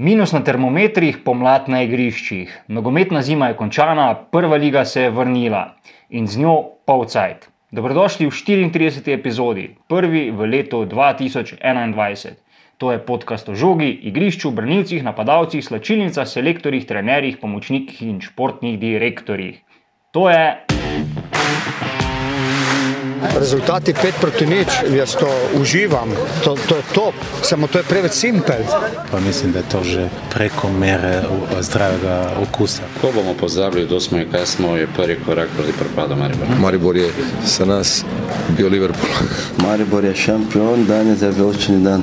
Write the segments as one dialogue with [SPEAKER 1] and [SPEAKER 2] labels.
[SPEAKER 1] Minus na termometrih, pomlad na igriščih. Nogometna zima je končana, prva liga se je vrnila in z njo polcajt. Dobrodošli v 34. epizodi, prvi v letu 2021. To je podcast o žogi, igrišču, branilcih, napadalcih, slačilnicah, selektorjih, trenerjih, pomočnikih in športnih direktorjih. To je
[SPEAKER 2] Rezultati 5 proti nič, jaz to uživam, to, to je top, samo to je preveč simpel.
[SPEAKER 3] Pa mislim, da je to že preko mere u- zdravega okusa.
[SPEAKER 4] Ko bomo pozabili, kdo smo in kaj smo, je prvi korak proti propadu Maribora.
[SPEAKER 5] Maribor je za nas bio Liverpool.
[SPEAKER 6] Maribor je šampion, danes je veličini dan.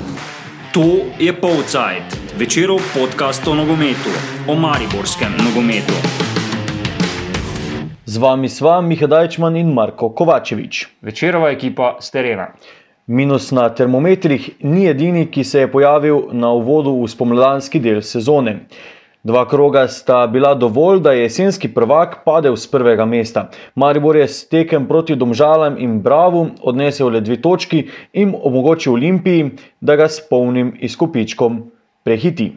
[SPEAKER 1] To je Polcajt, večerov podcast o nogometu, o mariborskem nogometu.
[SPEAKER 7] Z vami sva Miha Dajčman in Marko Kovačevič.
[SPEAKER 1] Večerova ekipa s terena.
[SPEAKER 7] Minus na termometrih ni edini, ki se je pojavil na uvodu v spomladanski del sezone. Dva kroga sta bila dovolj, da je jesenski prvak padel z prvega mesta. Maribor je s tekem proti Domžalam in Bravu odnesel le dve točki in omogočil Olimpiji, da ga s polnim izkupičkom prehiti.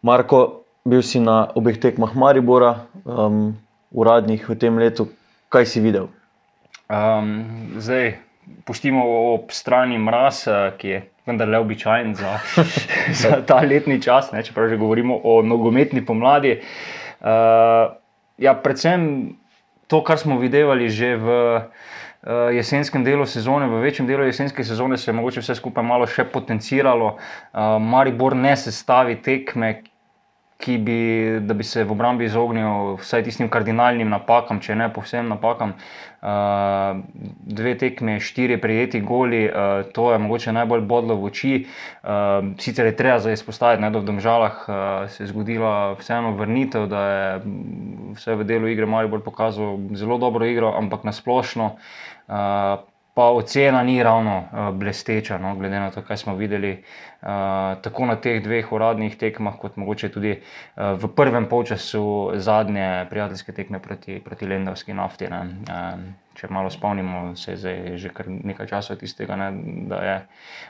[SPEAKER 7] Marko, bil si na obeh tekmah Maribora, um, uradnih v tem letu. Kaj si videl?
[SPEAKER 1] Um, zdaj, pustimo ob strani mraz, eh, ki je vendarle običajen za, za ta letni čas, ne, čeprav že govorimo o nogometni pomladi. Uh, ja, predvsem to, kar smo videli že v uh, jesenskem delu sezone, v večjem delu jesenske sezone, se je mogoče vse skupaj malo še potenciralo. Uh, Maribor ne sestavi tekme, bi, da bi se v obrambi izognil vsaj tistim kardinalnim napakam, če ne povsem napakam. Uh, dve tekme, štiri prijeti goli, uh, to je mogoče najbolj bodlo v oči. Uh, sicer je treba zdaj izpostaviti, da v Domžalah uh, se je zgodila vseeno vrnitev, da je vse v delu igre Maribor pokazal zelo dobro igro, ampak nasplošno. Uh, pa ocena ni ravno uh, blesteča, no, glede na to, kaj smo videli uh, tako na teh dveh uradnih tekmah, kot mogoče tudi uh, v prvem polčasu zadnje prijateljske tekme proti, proti Lendavski nafti. Ne. Uh, če malo spomnimo, se je zdaj že kar nekaj časa od tistega, ne, da je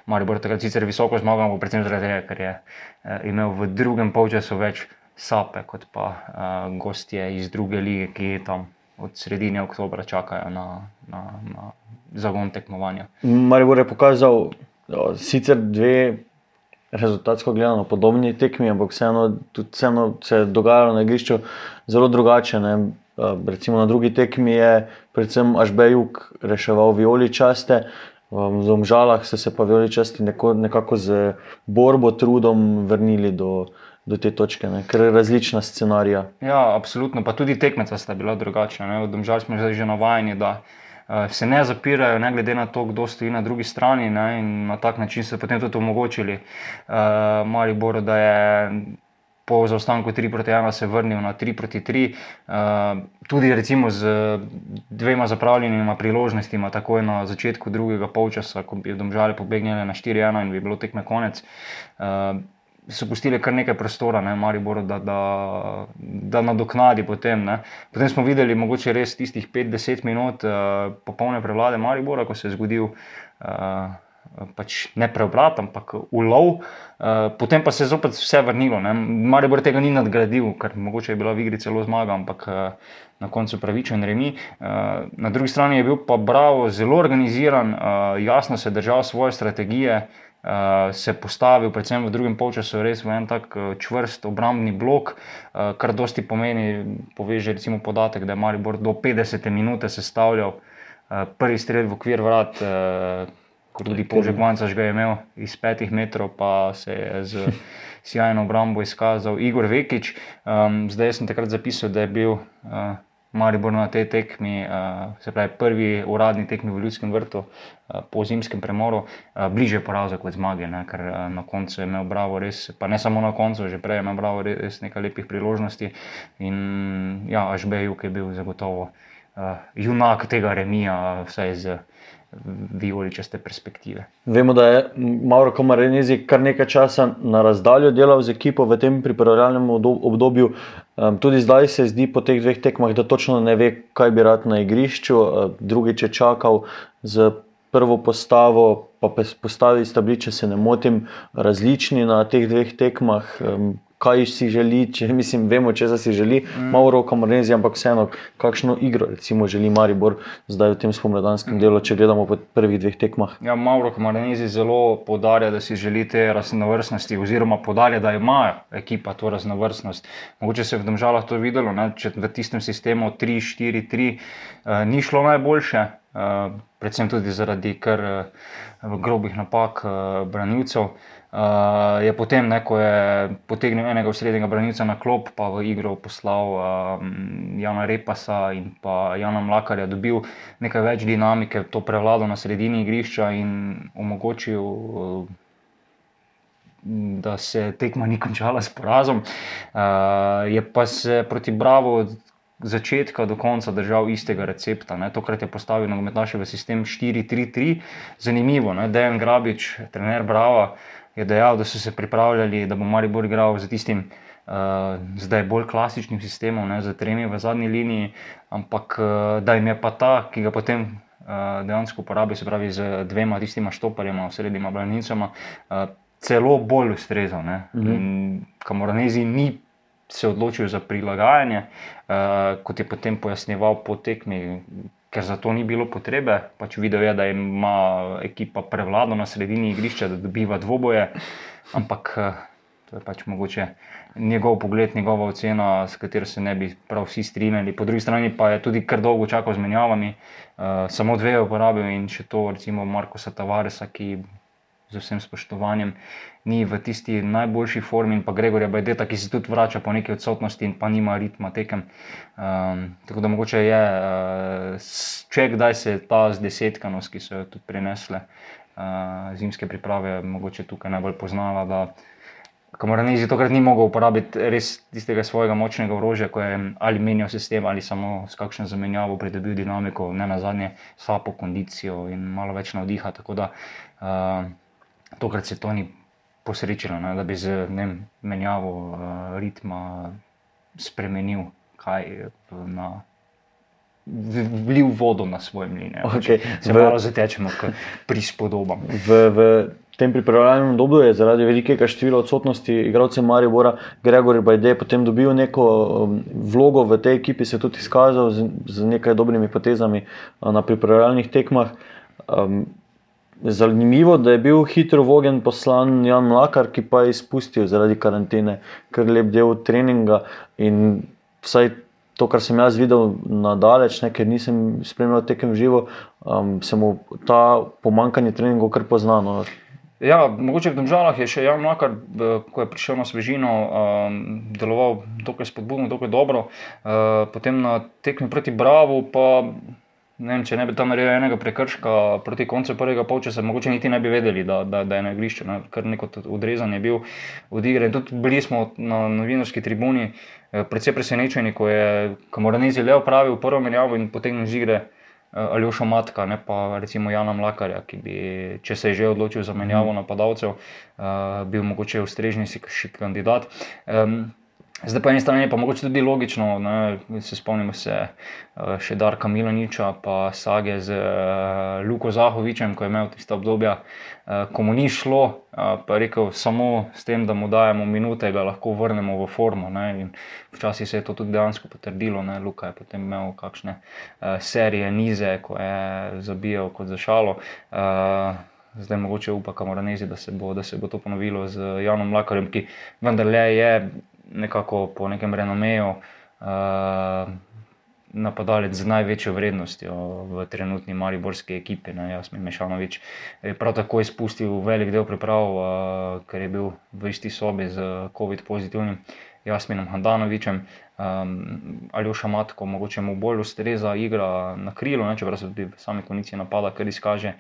[SPEAKER 1] Maribor takrat sicer visoko zmagal, ampak predvsem zaradi tega, ker je uh, imel v drugem polčasu več sape kot pa uh, gostje iz druge lige, ki tam od sredine oktobra čakajo na, na, na zagon tekmovanja.
[SPEAKER 7] Maribor je pokazal jo, sicer dve rezultatsko gledano podobni tekmi, ampak vseeno, vseeno se je dogajalo na igrišču zelo drugače. Ne. Eh, Recimo na drugi tekmi je predvsem Ašbejuk reševal vijoličaste. V Domžalah so se pa vijoličasti neko, nekako z borbo, trudom vrnili do, do te točke, ne. ker je različna scenarija.
[SPEAKER 1] Ja, absolutno. Pa tudi tekmeca sta bila drugačna. Od Domžal smo zdaj že navajeni, da uh, se ne zapirajo, ne glede na to, kdo stoji na drugi strani. Ne? In na tak način so potem tudi omogočili uh, Mariboru, da je po zaostanku 3 proti 1 se vrnil na 3 proti 3. Uh, tudi recimo z dvema zapravljenima priložnostima, takoj na začetku drugega polčasa, ko bi Domžale pobegnile na 4-1 in bi bilo tekme konec. Uh, so pustili kar nekaj prostora, ne, Mariboru, da, da, da nadoknadi potem. Ne. Potem smo videli mogoče res tistih 5-10 minut uh, popolne prevlade Maribora, ko se je zgodil. Uh, Pač ne preobrat, ampak ulov, uh, potem pa se je zopet vse vrnilo. Ne. Maribor tega ni nadgradil, ker mogoče je bila v igri celo zmaga, ampak uh, na koncu pravičen remi. Uh, na drugi strani je bil pa Bravo zelo organiziran, jasno se je držal svoje strategije, uh, se postavil, predvsem v drugem polčasu, res v en tak uh, čvrst obrambni blok, uh, kar dosti pomeni, poveže recimo podatek, da je Maribor do 50 minute sestavljal uh, prvi strel v okvir vrat. Uh, Kot tudi Požek Vancaš ga je imel iz petih metrov, pa se je z sjajno obrambo izkazal Igor Vekič. Um, zdaj sem takrat zapisal, da je bil uh, Maribor na tej tekmi, uh, se pravi prvi uradni tekmi v Ljudskem vrtu uh, po zimskem premoru, uh, bliže porazu kot zmage, ne? ker uh, na koncu je imel Bravo res, pa ne samo na koncu, že prej je imel Bravo res nekaj lepih priložnosti. In ja, Ažbejuk je bil zagotovo uh, junak tega remija, vsaj z vijoličaste perspektive.
[SPEAKER 7] Vemo, da je Mauro Komarenezi kar nekaj časa na razdaljo delal z ekipo v tem pripravljalnem obdobju. Tudi zdaj se zdi po teh dveh tekmah, da točno ne ve, kaj bi rad na igrišču. Uh, drugič je čakal z prvo postavo, pa postavi stabliče, če se ne motim, različni na teh dveh tekmah. Kaj si želi, če mislim, vemo, če si želi, mm. malo roko Mornezi, ampak vseeno, kakšno igro recimo, želi Maribor zdaj v tem spomladanskem delu, če gledamo po prvih dveh tekmah.
[SPEAKER 1] Ja, Mauro Mornezi zelo podarja, da si želi te raznovrstnosti, oziroma podarja, da ima ekipa to raznovrstnost. Mogoče se je v Domžalah to videlo, ne? če v tistem sistemu 3-4-3 uh, ni šlo najboljše. Uh, predvsem tudi zaradi kar uh, grobih napak uh, branilcev. Uh, Uh, je potem, ne, ko je potegnil enega srednjega branilca na klop, pa v igro poslal uh, Jana Repasa in pa Jana Mlakarja, dobil nekaj več dinamike, to prevlado na sredini igrišča in omogočil, uh, da se tekma ni končala s porazom. Uh, je pa se proti Bravo. Začetka do konca držal istega recepta. Ne. Tokrat je postavil nogometaše v sistem 4-3-3. Zanimivo, da je Dejan Grabič, trener Brava, uh, je dejal, da so se pripravljali, da bo Maribor igral z tistim uh, zdaj bolj klasičnim sistemom, ne, za tremi v zadnji liniji, ampak uh, da jim je pa ta, ki ga potem uh, dejansko uporabi, se pravi z dvema tistima štoparjema, srednjima branicama, uh, celo bolj ustrezal. Mhm. Kamoranezi ni. Se je odločil za prilagajanje, uh, kot je potem pojasnjeval po tekmi, ker za to ni bilo potrebe. Pač videl je, da ima ekipa prevlado na sredini igrišča, da dobiva dvoboje, ampak eh, to je pač mogoče njegov pogled, njegova ocena, s katero se ne bi prav vsi strinjali. Po drugi strani pa je tudi kar dolgo čakal z menjavami, uh, samo dve je uporabil in še to, recimo Marko Satavaresa, ki z vsem spoštovanjem, ni v tisti najboljši formi, in pa Gregorja Bajdeta, ki se tudi vrača po neki odsotnosti in pa nima ritma tekem. Um, tako da mogoče je, uh, če kdaj se je ta zdesetkanost, ki so jo tudi prinesle uh, zimske priprave, mogoče tukaj najbolj poznala. Kamoranezi tokrat ni mogel uporabiti res tistega svojega močnega orožja, ko je ali menjal sistem ali samo s kakšno zamenjavo pridobil dinamiko, ne na zadnje, slabo kondicijo in malo več navdiha. Tako da uh, tokrat se to ni posrečilo, ne, da bi z ne, menjavo uh, ritma spremenil kaj eh, na. Vlil vodo na svojem liniju, okay. se v, malo zatečemo k prispodobam.
[SPEAKER 7] V, v tem pripravljalnem obdobju je zaradi velikega števila odsotnosti igralcev Marija Gregor Bajde potem dobil neko um, vlogo v tej ekipi, se tudi izkazal z, z nekaj dobrimi potezami na pripravljalnih tekmah. Um, Zanimivo je, da je bil hitro vogen poslan Jan Mlakar, ki pa je izpustil zaradi karantene, ker lep del treninga. In vsaj to, kar sem jaz videl na daleč, ne, ker nisem spremljal tekem živo, um, se mu ta pomankanje treningov kar poznano.
[SPEAKER 1] Ja, mogoče v Domžalah je še Jan Mlakar, ko je prišel na svežino, um, deloval dokaj spodbudno, dokaj dobro. Uh, potem na tekmi proti Bravo. Vem, če ne bi tam naredil enega prekrška proti koncu prvega polčasa, mogoče niti ne bi vedeli, da, da, da je na igrišču, ne? kar neko odrezanje bil od igre. Tudi bili smo na novinarski tribuni eh, precej presenečeni, ko je Kamoranezi le opravil prvo menjavo in potegnil z igre eh, Aljoša Matka, ne pa recimo Jana Mlakarja, ki bi, če se je že odločil za menjavo mhm. napadalcev, uh, bil mogoče ustrežnejši kandidat. Um, Zdaj, po eni strani je pa mogoče tudi logično, da se spomnimo se uh, še Darka Milaniča, pa sage z uh, Luko Zahovičem, ko je imel tiste obdobja, uh, ko mu ni šlo, uh, pa je rekel, samo s tem, da mu dajemo minute, ga lahko vrnemo v formo. Včasih se je to tudi dejansko potrdilo. Ne? Luka je potem imel kakšne uh, serije, nize, ko je zabijal kot za šalo. Uh, Zdaj, mogoče upa, kamoranezi, da, da se bo to ponovilo z Janom Lakarjem, ki vendarle je nekako po nekem renomeju uh, napadalec z največjo vrednostjo v trenutni mariborski ekipi. Ne, Jasmin Mešanovič je prav tako izpustil velik del priprav, uh, ker je bil v isti sobi z COVID-pozitivnim Jasminom Handanovičem. Um, ali oša matko, mogoče mu bolj ustreza igra na krilu, ne, čeprav se tudi v sami konici napada, kar izkaže.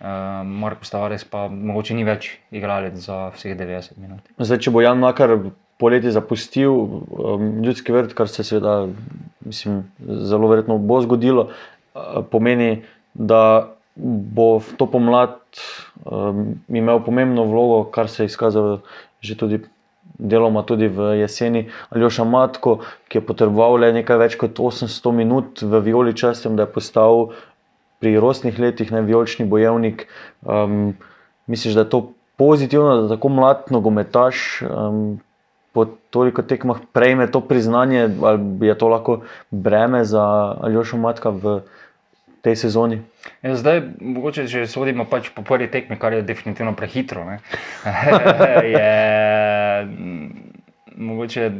[SPEAKER 1] Um, Marko Stavares pa mogoče ni več igralec za vseh 90 minut.
[SPEAKER 7] Zdaj, če bo Jan Makar poleti zapustil um, ljudski vrt, kar se seveda, mislim, zelo verjetno bo zgodilo, uh, pomeni, da bo to pomlad um, imel pomembno vlogo, kar se je izkazalo že tudi. Deloma tudi v jeseni, ali oša Matko, ki je potreboval le nekaj več kot 800 minut v Violi častem, da je postal pri rostnih letih, vijolični bojevnik. Um, misliš, da je to pozitivno, da tako mlad nogometaš um, po toliko tekmah prejme to priznanje, ali je to lahko breme za Aljoša Matka v tej sezoni?
[SPEAKER 1] Ja, zdaj, mogoče, če sodimo pač po prvi tekmi, kar je definitivno prehitro. je, mogoče,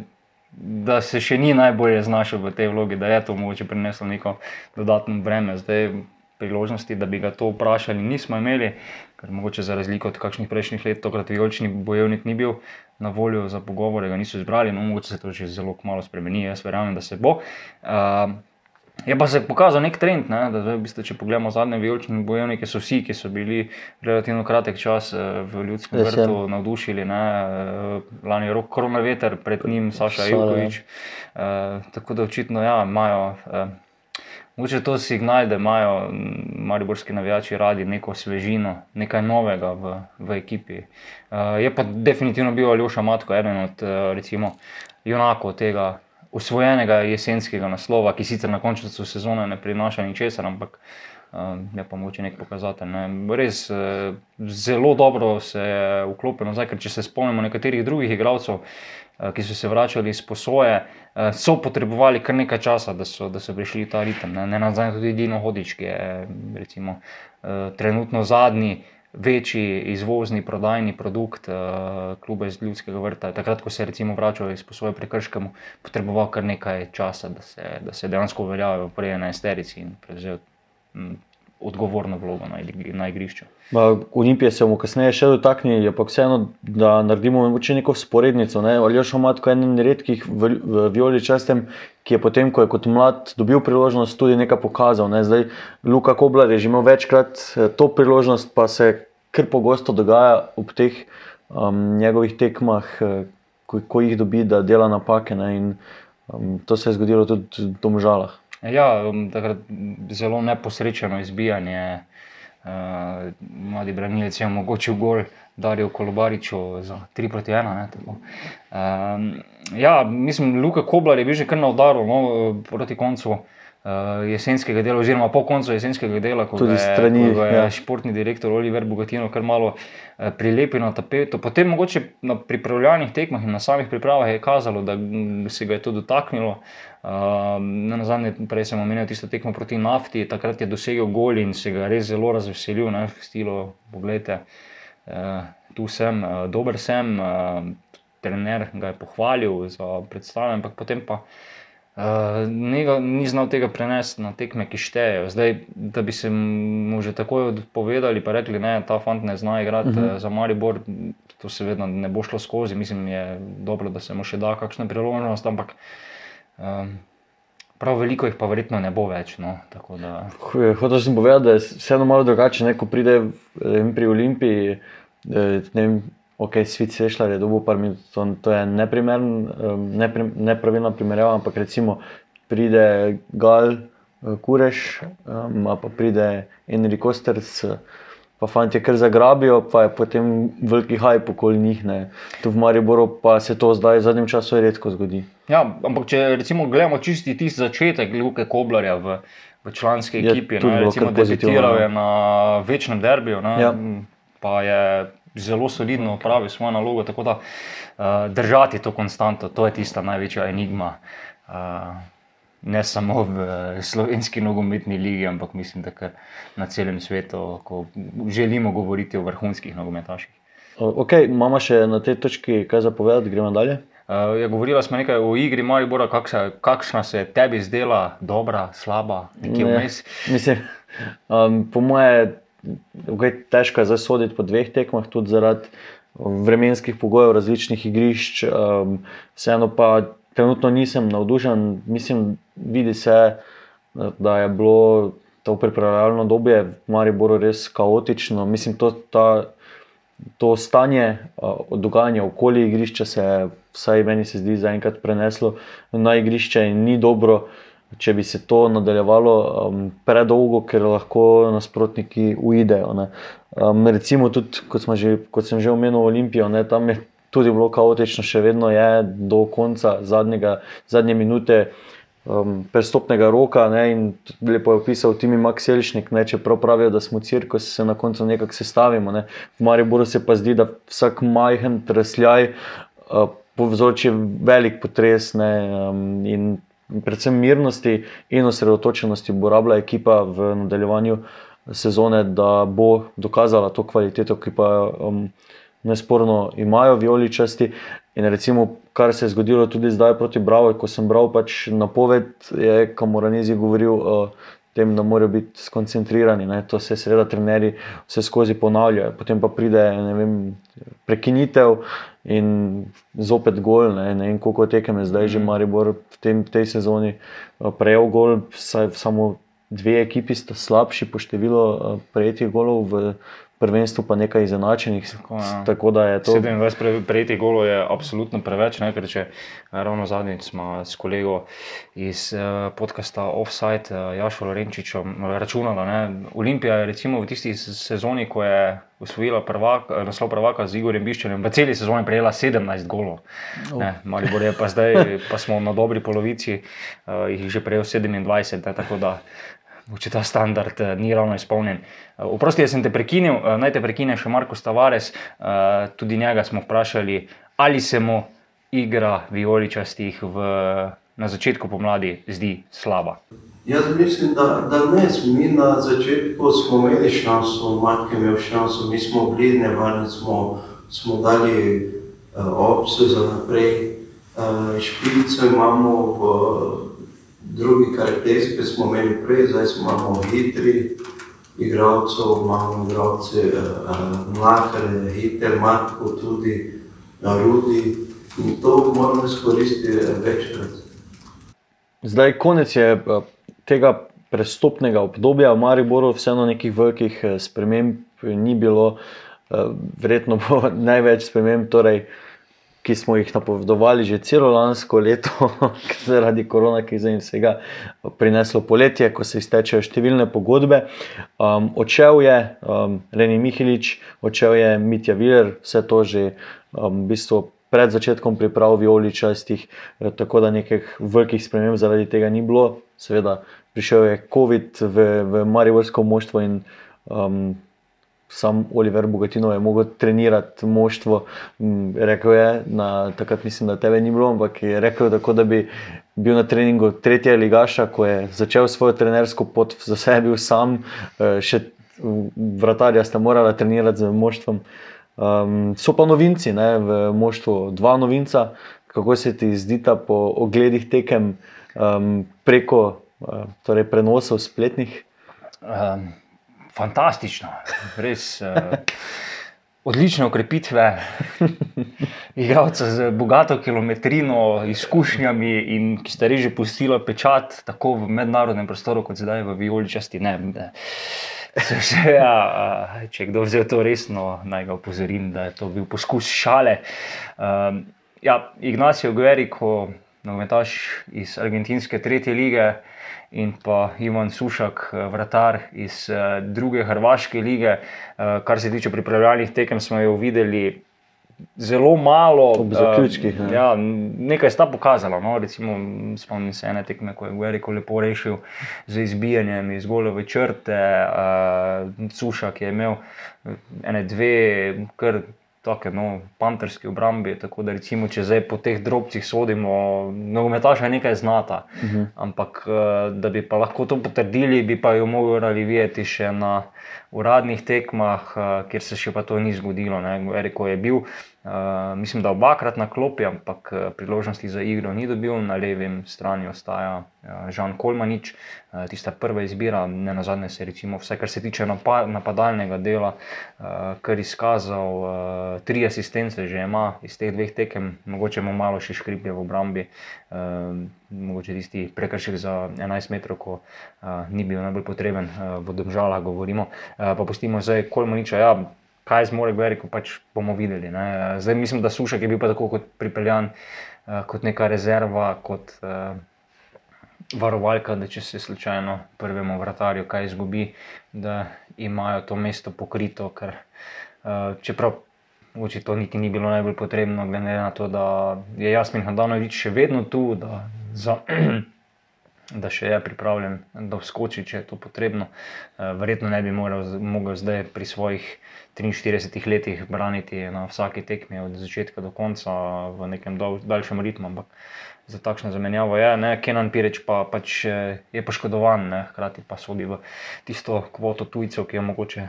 [SPEAKER 1] da se še ni najbolje znašel v tej vlogi, da je to mogoče prineslo neko dodatno breme. Zdaj, priložnosti, da bi ga to vprašali, nismo imeli, ker mogoče za razliko od kakšnih prejšnjih let, tokrat vijolični bojevnik ni bil na voljo za pogovore, ga niso izbrali, no mogoče se to že zelo malo spremeni, jaz verjamem, da se bo. Uh, Je pa se pokazal nek trend, ne, da zdaj, v bistvu, če pogledamo zadnje vijolične bojevnike, so vsi, ki so bili relativno kratek čas v ljudskem
[SPEAKER 7] je.
[SPEAKER 1] vrtu navdušili. Ne, lani je rok korona veter, pred njim Saša Jurkovič. Uh, tako da očitno ja, imajo. Uh, Mogoče je to signal, da imajo mariborski navijači radi neko svežino, nekaj novega v, v ekipi. Uh, je pa definitivno bil Aljoša Matko eden od uh, recimo, junakov tega usvojenega jesenskega naslova, ki sicer na koncu sezone ne prinaša ničesar, ampak uh, je pa mogoče nek pokazatelj. Ne. Res uh, zelo dobro se je vklopil nazaj, ker če se spomnimo nekaterih drugih igralcev, uh, ki so se vračali iz posoje, uh, so potrebovali kar nekaj časa, da so, da so prišli v ta ritem. Ne, ne nazaj tudi Dino Hodič, ki je recimo, uh, trenutno zadnji. Večji izvozni prodajni produkt uh, kluba iz Ljudskega vrta. Takrat, ko se je vračal iz svoje prekrške, potreboval kar nekaj časa, da se, da se dejansko uveljavil v prvi enajsterici in prevzel m, odgovorno vlogo na, na igrišču.
[SPEAKER 7] Olimpije se bomo kasneje še dotaknili, pa vseeno, da naredimo neko sporednico. Ne? Omatko je eden redkih v, v Violi čestem, ki je potem, ko je kot mlad dobil priložnost, tudi nekaj pokazal. Ne? Zdaj, Luka Koblar je že imel večkrat eh, to priložnost, pa se kar pogosto dogaja ob teh um, njegovih tekmah, eh, ko, ko jih dobi, da dela napake. Ne? In um, to se je zgodilo tudi v Domžalah.
[SPEAKER 1] Ja, takrat zelo neposrečeno izbijanje. Uh, mladi branilec je omogočil gol Darijo Kolobariču za 3 proti 1. Ne, tako. um, ja, mislim, Luka Koblar je bil že kar na udaru no, proti koncu uh, jesenskega dela, oziroma po koncu jesenskega dela, ko
[SPEAKER 7] Tudi
[SPEAKER 1] je,
[SPEAKER 7] strani,
[SPEAKER 1] ko ga je
[SPEAKER 7] ja.
[SPEAKER 1] športni direktor Oliver Bogatino kar malo eh, prilepil na tapeto. Potem mogoče na pripravljalnih tekmah in na samih pripravah je kazalo, da mm, se ga je to dotaknilo. Uh, na zadnje, prej sem omenil tisto tekmo proti nafti, takrat je dosegel gol in se ga res zelo razveselil, ne, v stilu, pogledajte, uh, tu sem, uh, dober sem, uh, trener ga je pohvalil za predstavo, ampak potem pa uh, ni, ga- ni znal tega prenesti na tekme, ki štejejo. Zdaj, da bi se mu že takoj odpovedali, pa rekli, da ta fant ne zna igrati uh -huh. za Maribor, to seveda ne bo šlo skozi. Mislim, je dobro, da se mu še da kakšna priložnost, ampak um, prav veliko jih pa verjetno ne bo več. No, tako da,
[SPEAKER 7] Hotel sem povedati, da je vseeno malo drugače, ne, ko pride vem, pri Olimpiji. eh, Ne vem, ok, svet sešljar je dobil par minut, to, to je neprimern, eh, nepri, nepravilna primerjava, ampak recimo pride Gal, eh, Kureš, um, pa pride Enrico Kosters, eh, pa fanti kar zagrabijo, pa je potem veliki hajp okoli njih. Ne. Tu v Mariboru pa se to zdaj v zadnjem času redko zgodi.
[SPEAKER 1] ja, ampak če recimo gledamo čisti tisti začetek Luke Koblarja v, v članski
[SPEAKER 7] Je
[SPEAKER 1] ekipi,
[SPEAKER 7] tudi
[SPEAKER 1] ne, recimo debitiral je na večnem derbiju, ne,
[SPEAKER 7] Ja.
[SPEAKER 1] pa je zelo solidno opravil svojo nalogo. Tako da uh, držati to konstanto, to je tista največja enigma. Uh, Ne samo v eh, slovenski nogometni ligi, ampak mislim, da kar na celem svetu, ko želimo govoriti o vrhunskih nogometaših.
[SPEAKER 7] Ok, imamo še na tej točki kaj zapovedati, gremo dalje.
[SPEAKER 1] Uh, ja, govorila smo nekaj o igri Maribora, kak se, kakšna se tebi zdela, dobra, slaba, nekje
[SPEAKER 7] Ne,
[SPEAKER 1] vmes.
[SPEAKER 7] Mislim, um, po mojem, je težko je zdaj soditi po dveh tekmah, tudi zaradi vremenskih pogojev, različnih igrišč. Um, vseeno pa trenutno nisem navdušen. Mislim, vidi se, da je bilo to pripravljalno obdobje v Mariboru res kaotično. Mislim, to, ta, to stanje uh, dogajanja okoli igrišča se je, vsaj meni se zdi, zaenkrat preneslo na igrišče in ni dobro. Če bi se to nadaljevalo um, predolgo, ker lahko nasprotniki uidejo. ne. Um, recimo, tudi, kot, že, kot sem že omenil, Olimpijo, ne, tam je tudi bilo kaotično, še vedno je do konca zadnjega, zadnje minute um, prestopnega roka. Ne, in lepo je opisal Timi Makselišnik, ne, čeprav pravijo, da smo cirkus, se na koncu nekako sestavimo. Ne. V Mariboru se pa zdi, da vsak majhen tresljaj uh, povzroči velik potres. Ne, um, in predvsem mirnosti in osredotočenosti bo rabila ekipa v nadaljevanju sezone, da bo dokazala to kvaliteto, ki pa um, nesporno imajo violičasti. In recimo, kar se je zgodilo tudi zdaj proti Bravo, ko sem bral pač napoved, je Kamoranezi govoril uh, tem, da morajo biti skoncentrirani. Ne. To se seveda trenerji vse skozi ponavljajo. Potem pa pride vem, prekinitev in zopet gol. Ne, ne vem, koliko tekem je zdaj že mhm. Maribor v tem, tej sezoni uh, prejel gol, saj samo dve ekipi sta slabši po številu uh, prejetih golov v prvenstvu pa nekaj izenačenih. Tako, ja. tako da je to.
[SPEAKER 1] 27 prejetih golov je absolutno preveč. Ne, ker če ravno zadnjič smo s kolego iz uh, podcasta Offside, uh, Jašo Lorenčičem, računali, da Olimpija je recimo v tisti sezoni, ko je usvojila prvak, naslov prvaka z Igorjem Biščenem, v celi sezoni prejela 17 golov. Oh. Malo je pa zdaj, pa smo na dobri polovici, uh, jih že prejel 27. Ne, tako da če ta standard uh, ni ravno izpolnjen. Uh, oprosti, jaz sem te prekinil, uh, naj te prekine še Marko Stavares. Uh, tudi njega smo vprašali, ali se mu igra vijoličastih v, na začetku pomladi zdi slaba.
[SPEAKER 8] Jaz mislim, da, da ne. Mi na začetku smo imeli šanso, matke imel šanso, mi smo bili nevarni, smo, smo dali uh, opcijo za naprej. Uh, špilico imamo v drugi karakteristiki smo imeli prej, zdaj imamo hitri igralcev, imamo igralce uh, mlakare, hiter, matko tudi, narudi in to moramo izkoristiti večkrat.
[SPEAKER 7] Zdaj konec je tega prestopnega obdobja v Mariboru, vseeno nekih velikih sprememb ni bilo, verjetno bo največ sprememb, torej ki smo jih napovedovali že celo lansko leto, zaradi korona krize in vsega, prineslo poletje, ko se iztečejo številne pogodbe. Um, odšel je um, Reni Mihilič, odšel je Mitja Viler, vse to že um, v bistvu. Pred začetkom priprav violi častih, eh, tako da nekih velikih sprememb zaradi tega ni bilo. Seveda, prišel je COVID v, v Mariborsko moštvo in um, sam Oliver Bogatino je mogel trenirati moštvo. Rekel je, na, takrat mislim, da tebe ni bilo, ampak je rekel, tako, da bi bil na treningu tretjega ligaša, ko je začel svojo trenersko pot, za sebe bil sam, eh, še vratarja sta morala trenirati z moštvom. Um, so pa novinci ne, v moštvu, dva novinca, kako se ti zdi ta po ogledih tekem um, preko uh, torej prenosov spletnih?
[SPEAKER 1] Um fantastično, res uh, odlične ukrepitve, igralce z bogato kilometrino, izkušnjami in ki ste reži pustili pečat tako v mednarodnem prostoru, kot zdaj v Violičasti. Ne, ne. Vse, ja, če kdo vzel to resno, naj ga opozorim, da je to bil poskus šale. Um, ja, Ignacio Guerrico, nogometaš iz argentinske tretje lige, in pa Ivan Sušak, eh, vratar iz uh, druge Hrvaške lige. Uh, kar se tiče pripravljalnih tekem, smo jo videli. Zelo malo,
[SPEAKER 7] ob zaključkih.
[SPEAKER 1] Ne. Ja, nekaj sta pokazala. No, recimo, spomnim se ene tekme, ko je Guerrero lepo rešil z izbijanjem iz golove črte. Uh, Sušak je imel ene dve, kar tako no, panterski obrambi. Tako da, recimo, če zdaj po teh drobcih sodimo, nogometaša nekaj znata. Uh mhm. -huh. Ampak eh, da bi pa lahko to potrdili, bi pa jo morali videti še na uradnih tekmah, eh, kjer se še pa to ni zgodilo. Eriko je bil. Uh, mislim, da obakrat na klopi, ampak priložnosti za igro ni dobil, na levi strani ostaja uh, Žan Kolmanič, uh, tista prva izbira, ne na zadnje se recimo, vse kar se tiče napadalnega dela, uh, kar izkazal, uh, tri asistence že ima iz teh dveh tekem, mogoče mu malo še škriplje v obrambi, uh, mogoče tisti prekršek za 11 metrov, ko uh, ni bil najbolj potreben, uh, v domžalah govorimo, uh, pa pustimo zdaj Kolmaniča. Ja, kaj zmore Gveri, ko pač bomo videli. Ne. Zdaj mislim, da Sušek je bil pa tako kot pripeljan, kot neka rezerva, kot uh, varovalka, da če se slučajno prvemu vratarju kaj izgubi, da imajo to mesto pokrito. Ker, uh, čeprav Oči to niti ni bilo najbolj potrebno, glede na to, da je Jasmin Hadanovič še vedno tu, da za da še je pripravljen, da vskoči, če je to potrebno. Uh, verjetno ne bi mogel zdaj pri svojih 43 letih braniti na vsaki tekmi od začetka do konca v nekem dol, daljšem ritmu. Ampak za takšno zamenjavo je. Ne? Kenan Pireč pa pač je poškodovan, ne? hkrati pa sodi v tisto kvoto tujcev, ki je mogoče.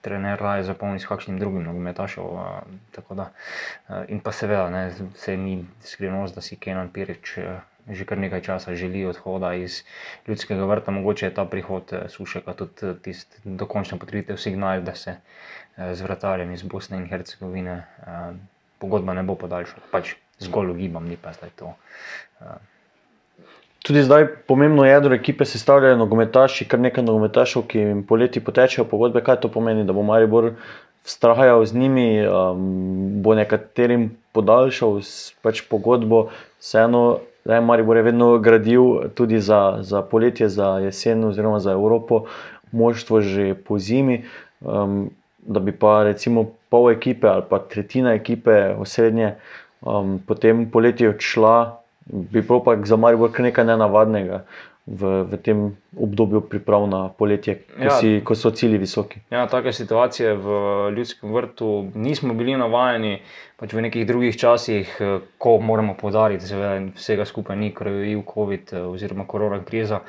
[SPEAKER 1] Trener raje zapolni s kakšnim drugim nogometašem. In pa seveda, ne, se ni skrivnost, da si Kenan Pireč že kar nekaj časa želi odhoda iz ljudskega vrta. Mogoče je ta prihod Sušeka tudi tisti dokončni potrditev signal, da se z vratarjem iz Bosne in Hercegovine pogodba ne bo podaljšala. Pač zgolj ugibam, ni pa zdaj to.
[SPEAKER 7] Tudi zdaj pomembno jedro ekipe sestavljajo nogometaši, kar nekaj nogometašov, ki jim poleti potečejo pogodbe. Kaj to pomeni, da bo Maribor vztrajal z njimi, um, bo nekaterim podaljšal pač pogodbo, vseeno, da je Maribor je vedno gradil tudi za, za poletje, za jesen oziroma za Evropo, moštvo že po zimi. Um, da bi pa recimo pol ekipe ali pa tretjina ekipe osrednje um, potem poletje odšla, bi bilo pa za Maribor kar nekaj nenavadnega v, v tem obdobju priprav na poletje, ko,
[SPEAKER 1] Ja.
[SPEAKER 7] si, ko so cilji visoki.
[SPEAKER 1] Ja, take situacije v ljudskem vrtu nismo bili navajeni, pač v nekih drugih časih, eh, ko moramo podariti, da vsega skupaj ni, ker je bil COVID eh, oziroma korona kriza,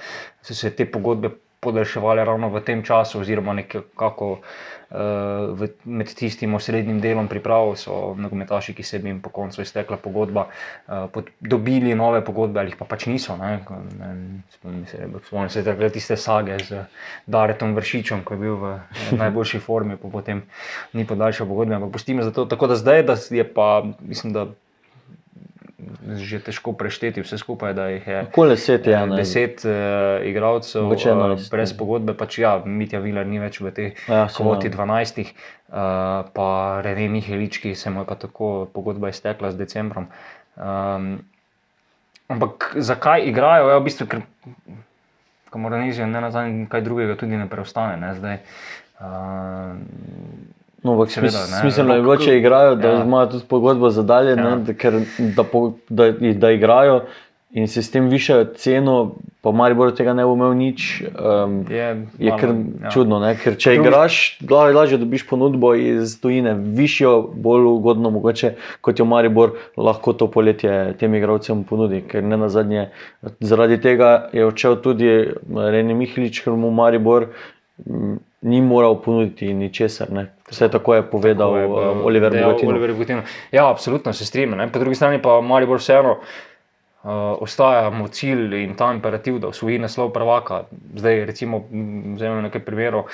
[SPEAKER 1] so se te pogodbe podaljševale ravno v tem času, oziroma nekako uh, v, med tistim osrednjim delom priprav so nogometaši, ki se bi jim po koncu iztekla pogodba, uh, pod, dobili nove pogodbe ali pa pač niso. Ne, ne, spomnim se, spomnim se takrat tiste sage z Daretom Vršičem, ko je bil v najboljši formi, pa potem ni podaljšal pogodbe, ampak pustimo za to. Tako da zdaj, da je pa, mislim, da že težko prešteti vse skupaj, da jih je
[SPEAKER 7] Okoli deset je,
[SPEAKER 1] eh,
[SPEAKER 7] ne.
[SPEAKER 1] deset uh, igralcev uh,
[SPEAKER 7] 11,
[SPEAKER 1] brez pogodbe, pač ja, Mitja Viler ni več v tej
[SPEAKER 7] Ja,
[SPEAKER 1] ja, kvoti. 12, uh, pa Rene Mihelič, ki se mu je pa tako pogodba iztekla z decembrom. Um, ampak zakaj igrajo? Ja, v bistvu, ker Kamoranezijo ne na zadnje, kaj drugega tudi ne preostane. Ne? Zdaj, uh,
[SPEAKER 7] No, ampak
[SPEAKER 1] Seveda, ne,
[SPEAKER 7] smiselno je bilo, če igrajo, da
[SPEAKER 1] ja.
[SPEAKER 7] imajo tudi pogodbo za dalje, ja. Ne, da, ker, da, po, da, da igrajo in si s tem višajo ceno, pa Maribor tega ne bo imel nič. Um,
[SPEAKER 1] je
[SPEAKER 7] Je
[SPEAKER 1] malo,
[SPEAKER 7] kar
[SPEAKER 1] ja.
[SPEAKER 7] čudno, ne? ker če
[SPEAKER 1] Drugi-
[SPEAKER 7] igraš, la- lažje dobiš ponudbo iz tujine, višjo, bolj ugodno, mogoče kot jo Maribor lahko to poletje tem igralcem ponudi. Ker ne na zadnje, zaradi tega je odšel tudi Reni Mihlič, ker mu Maribor mm, ni moral ponuditi ničesar. Ne? Vse tako je povedal
[SPEAKER 1] Tako je,
[SPEAKER 7] uh, Oliver Bogatino.
[SPEAKER 1] Ja, absolutno se strinjam. Po drugi strani pa Maribor vseeno uh, ostaja mu cilj in ta imperativ, da osvoji naslov prvaka. Zdaj, recimo, vzemimo nekaj primerov. Uh,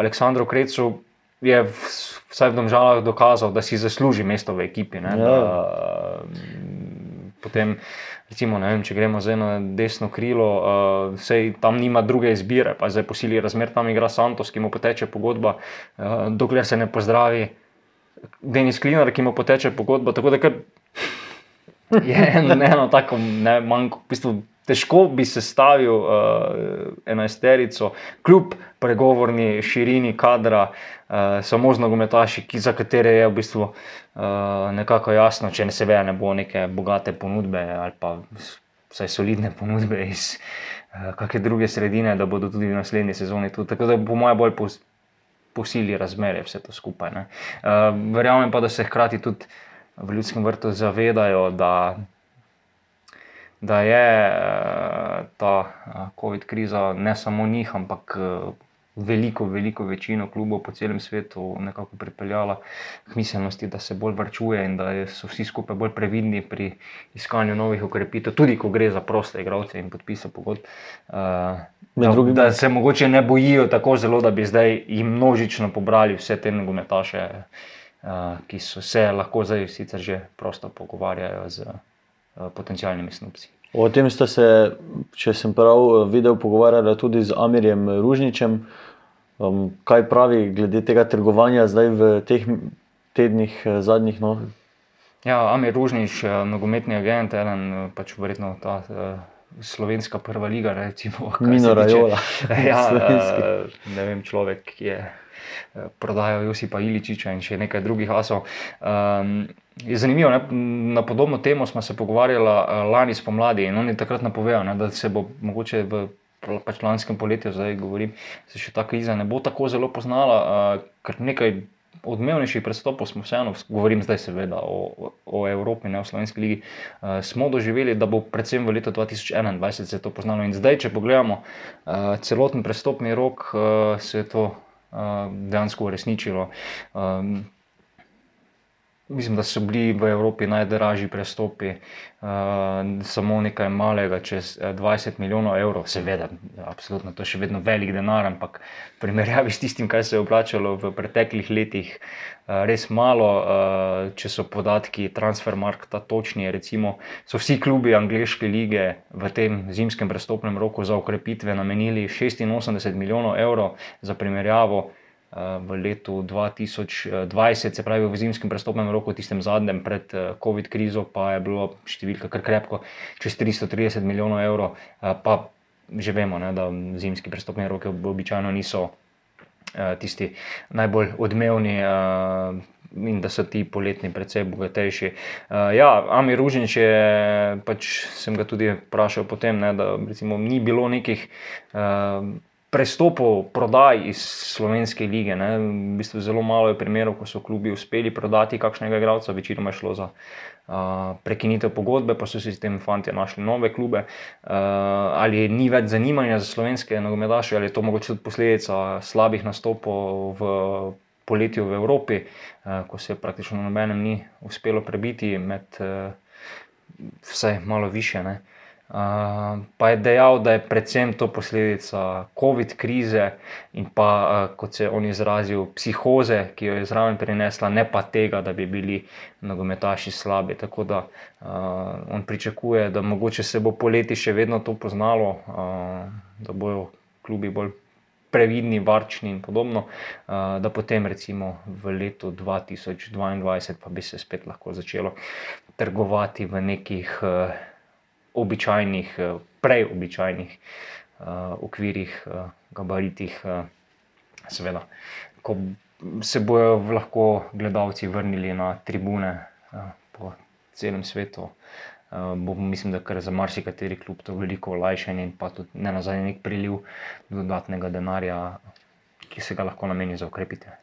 [SPEAKER 1] Aleksandru Krecu je v, vsaj v domžalah dokazal, da si zasluži mesto v ekipi. Ne,
[SPEAKER 7] Ja.
[SPEAKER 1] da, mm, potem, recimo, vem, če gremo zdaj na desno krilo, uh, sej tam nima druge izbire, pa zdaj posili razmer, tam igra Santos, ki mu poteče pogodba, uh, dokler se ne pozdravi. Denis Klinar, ki mu poteče pogodba. Tako da je en- eno tako ne, manjko. V bistvu, težko bi sestavil uh, enajsterico, kljub pregovorni širini kadra, uh, samo z nogometaši, ki, za katere je v bistvu uh, nekako jasno, če ne se ve, ne bo neke bogate ponudbe ali pa vsaj solidne ponudbe iz uh, kakšne druge sredine, da bodo tudi v naslednji sezoni tu. Tako da po mojem bolj pos, posili razmere vse to skupaj. ne. Uh, verjamem pa, da se hkrati tudi v ljudskem vrtu zavedajo, da, da je eh, ta eh, COVID kriza ne samo njih, ampak eh, veliko, veliko večino klubov po celem svetu nekako pripeljala k miselnosti, da se bolj varčuje in da so vsi skupaj bolj previdni pri iskanju novih ukrepitev, tudi ko gre za proste igralce in podpise pogodb. Da, da se mogoče ne bojijo tako zelo, da bi zdaj jim množično pobrali vse te nogometaše, ki so se lahko zdaj sicer že prosto pogovarjajo z uh, potencialnimi snupci.
[SPEAKER 7] O tem ste se, če sem prav videl, pogovarjali tudi z Amirjem Ružničem. Um, kaj pravi glede tega trgovanja zdaj v teh tednih eh, zadnjih? No?
[SPEAKER 1] Ja, Amir Ružnič, eh, nogometni agent, eden eh, pač verjetno ta slovenska prva liga, recimo.
[SPEAKER 7] Mino Rajola.
[SPEAKER 1] ja, ne vem, človek, ki je prodajo Josipa Iličiča in še nekaj drugih asov. Um, je zanimivo, ne? na podobno temo smo se pogovarjali uh, lani spomladi in oni takrat napovejo, da se bo mogoče v pač lanskem poletju, zdaj govorim, se še ta kriza ne bo tako zelo poznala, uh, ker nekaj. Odmevnejši pristopov smo vseeno, govorim zdaj seveda o, o Evropi, ne o Slovenski ligi, uh, smo doživeli, da bo predvsem v letu 2021 se to poznalo. In zdaj, če pogledamo uh, celoten pristopni rok, uh, se je to dejansko uresničilo. Um, Mislim, da so bili v Evropi najdražji prestopi, uh, samo nekaj malega, čez 20 eh, milijonov evrov, seveda, absolutno, to je še vedno velik denar, ampak v primerjavi s tistim, kaj se je vplačalo v preteklih letih, uh, res malo. Uh, če so podatki Transfermarkta točni, recimo, so vsi klubi angleške lige v tem zimskem prestopnem roku za ukrepitve namenili 86 milijonov evrov za primerjavo v letu 2020, se pravi v zimskem prestopnem roku, tistem zadnjem pred eh, COVID krizo, pa je bilo številka kar krepko, čez 330 milijonov evrov. Eh, pa že vemo, ne, da zimski prestopni roki običajno niso eh, tisti najbolj odmevni. In da so ti poletni, predvsem bogatejši. Uh, ja, Amir Ružnič je, pač sem ga tudi vprašal potem, ne, da recimo, ni bilo nekih uh, prestopov, prodaj iz slovenske lige. Ne. V bistvu zelo malo je primerov, ko so klubi uspeli prodati kakšnega igralca, večinoma je šlo za uh, prekinitev pogodbe, pa so si s tem fanti našli nove klube. Uh, ali ni več zanimanja za slovenske nogometaše, ali je to mogoče tudi posledica slabih nastopov v poletju v Evropi, uh, ko se praktično nobenem ni uspelo prebiti med uh, vse malo više. Ne pa je dejal, da je predvsem to posledica COVID krize in pa, uh, kot se je on izrazil, psihoze, ki jo je zraven prinesla, ne pa tega, da bi bili nogometaši slabi. Tako da uh, on pričakuje, da mogoče se bo poleti še vedno to poznalo, uh, da bojo klubi bolj. Previdni, varčni in podobno, da potem, recimo, v letu 2022, pa bi se spet lahko začelo trgovati v nekih običajnih, eh, prej običajnih uh, okvirih, uh, gabaritih, uh, seveda, ko se bodo lahko gledalci vrnili na tribune uh, po celem svetu. Uh, bo, mislim, da je za marsikateri klub to veliko olajšanje in pa tudi ne nazaj nek priliv dodatnega denarja, ki se ga lahko nameni za ukrepite.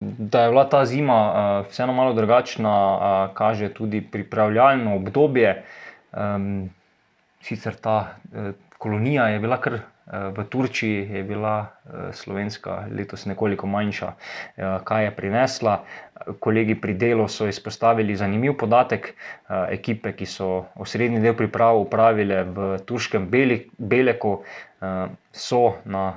[SPEAKER 1] Da je bila ta zima uh, vseeno malo drugačna, uh, kaže tudi pripravljalno obdobje. Um, sicer ta uh, kolonija je bila kar uh, v Turčiji, je bila uh, slovenska letos nekoliko manjša, uh, kaj je prinesla. Kolegi pri delu so izpostavili zanimiv podatek. Uh, ekipe, ki so osrednji del priprav upravile v turškem Beli, Beleku, uh, so na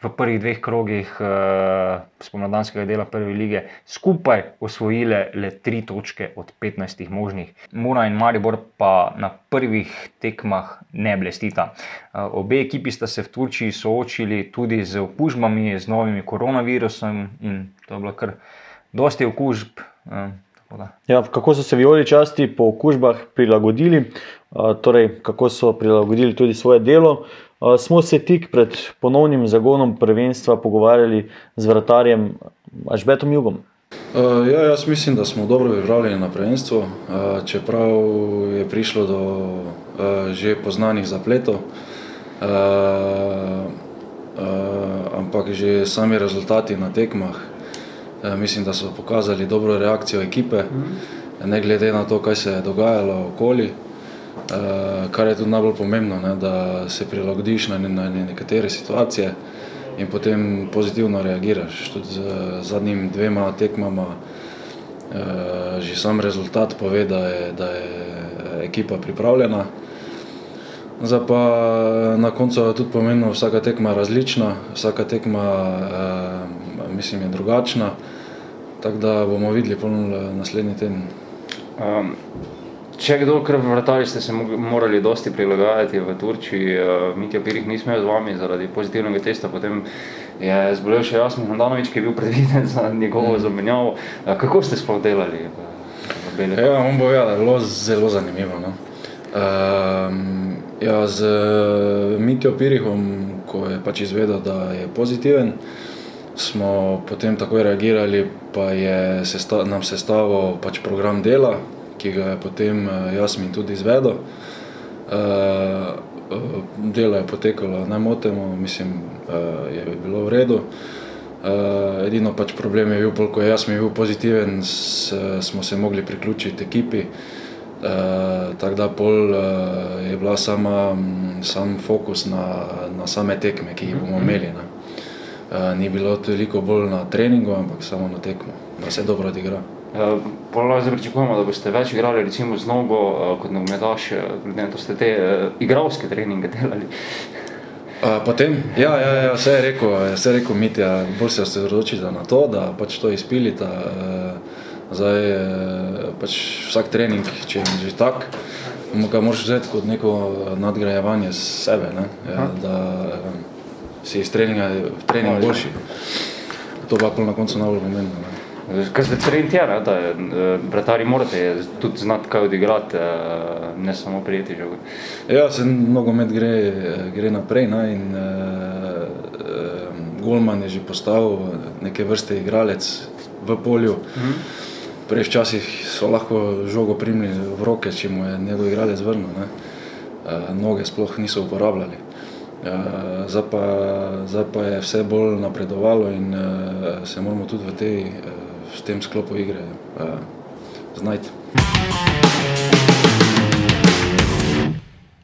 [SPEAKER 1] v prvih dveh krogih uh, spomladanskega dela Prve lige skupaj osvojile le tri točke od 15 možnih. Mura in Maribor pa na prvih tekmah ne blestita. Uh, obe ekipi sta se v Turčiji soočili tudi z okužbami, z novimi koronavirusom in to je bilo kar dosti okužb. Uh,
[SPEAKER 7] Ja, kako so se vijoli časti po okužbah prilagodili, torej kako so prilagodili tudi svoje delo, smo se tik pred ponovnim zagonom prvenstva pogovarjali z vratarjem Ažbetom Jugom.
[SPEAKER 5] Ja, jaz mislim, da smo dobro pripravljeni na prvenstvo, čeprav je prišlo do že poznanih zapletov. Ampak že sami rezultati na tekmah, mislim, da so pokazali dobro reakcijo ekipe, ne glede na to, kaj se je dogajalo okoli. Uh, kar je tudi najbolj pomembno, ne, da se prilagodiš na, na nekatere situacije in potem pozitivno reagiraš. Tudi z zadnjimi dvema tekmama, uh, že sam rezultat pove, da je, da je ekipa pripravljena. Zdaj pa na koncu je tudi pomembno, da vsaka tekma je različna, vsaka tekma uh, mislim, je drugačna. Tako da bomo videli naslednji teden. Um.
[SPEAKER 1] Če kdo, ker vrtali ste se morali dosti prilagajati v Turčiji, uh, Mitja Pirih ni smel z vami zaradi pozitivnega testa, potem je zbolel še Jasmin Handanovič, ki je bil predviden za njegovo mm. zamenjavo. Uh, kako ste sploh delali?
[SPEAKER 5] Ja, on bo ja, zelo, zelo zanimivo. No? Um, ja, z Mitjo Pirihom, ko je pač izvedel, da je pozitiven, smo potem takoj reagirali, pa je sesta, nam sestavil pač program dela, ki ga je potem eh, Jasmin tudi izvedel. Uh, delo je potekalo nemoteno, mislim, je bilo v redu. Edino pač problem je bil, ko je Jasmin bil pozitiven, s, smo se mogli priključiti ekipi. Tako da pol je bila sama, sam fokus na, na same tekme, ki jih bomo imeli. Ne. Uh, ni bilo toliko bolj na treningu, ampak samo na tekmo, da se dobro odigra.
[SPEAKER 1] Uh, zdaj pričakujemo, da boste več igrali recimo z nogo, uh, kot nogometaš, glede na to, da ste te igralske treninge delali.
[SPEAKER 5] Uh, potem, ja, ja, ja, vse je rekel, vse je rekel Mitja, bolj se osredotočite na to, da pač to izpilite. Zdaj, pač vsak trening, če je že tak, ga moraš vzeti kot neko nadgrajevanje sebe, ne? ja, da si iz treninga v trening boljši. To pa na koncu najbolj pomembno.
[SPEAKER 1] Kaj se trend je, da je, bratari morate tudi znati, kaj odigrati, ne samo prijeti žogo.
[SPEAKER 5] Ja, se nogomet gre, gre naprej ne, in uh, Golman je že postal neke vrste igralec v polju. Mhm. Prej včasih so lahko žogo primili v roke, če mu je njegov igralec vrnil. Ne. Uh, noge sploh niso uporabljali. Uh, zdaj, pa, zdaj pa je vse bolj napredovalo in uh, se moramo tudi v tej uh, v tem sklopu igre uh, znajti.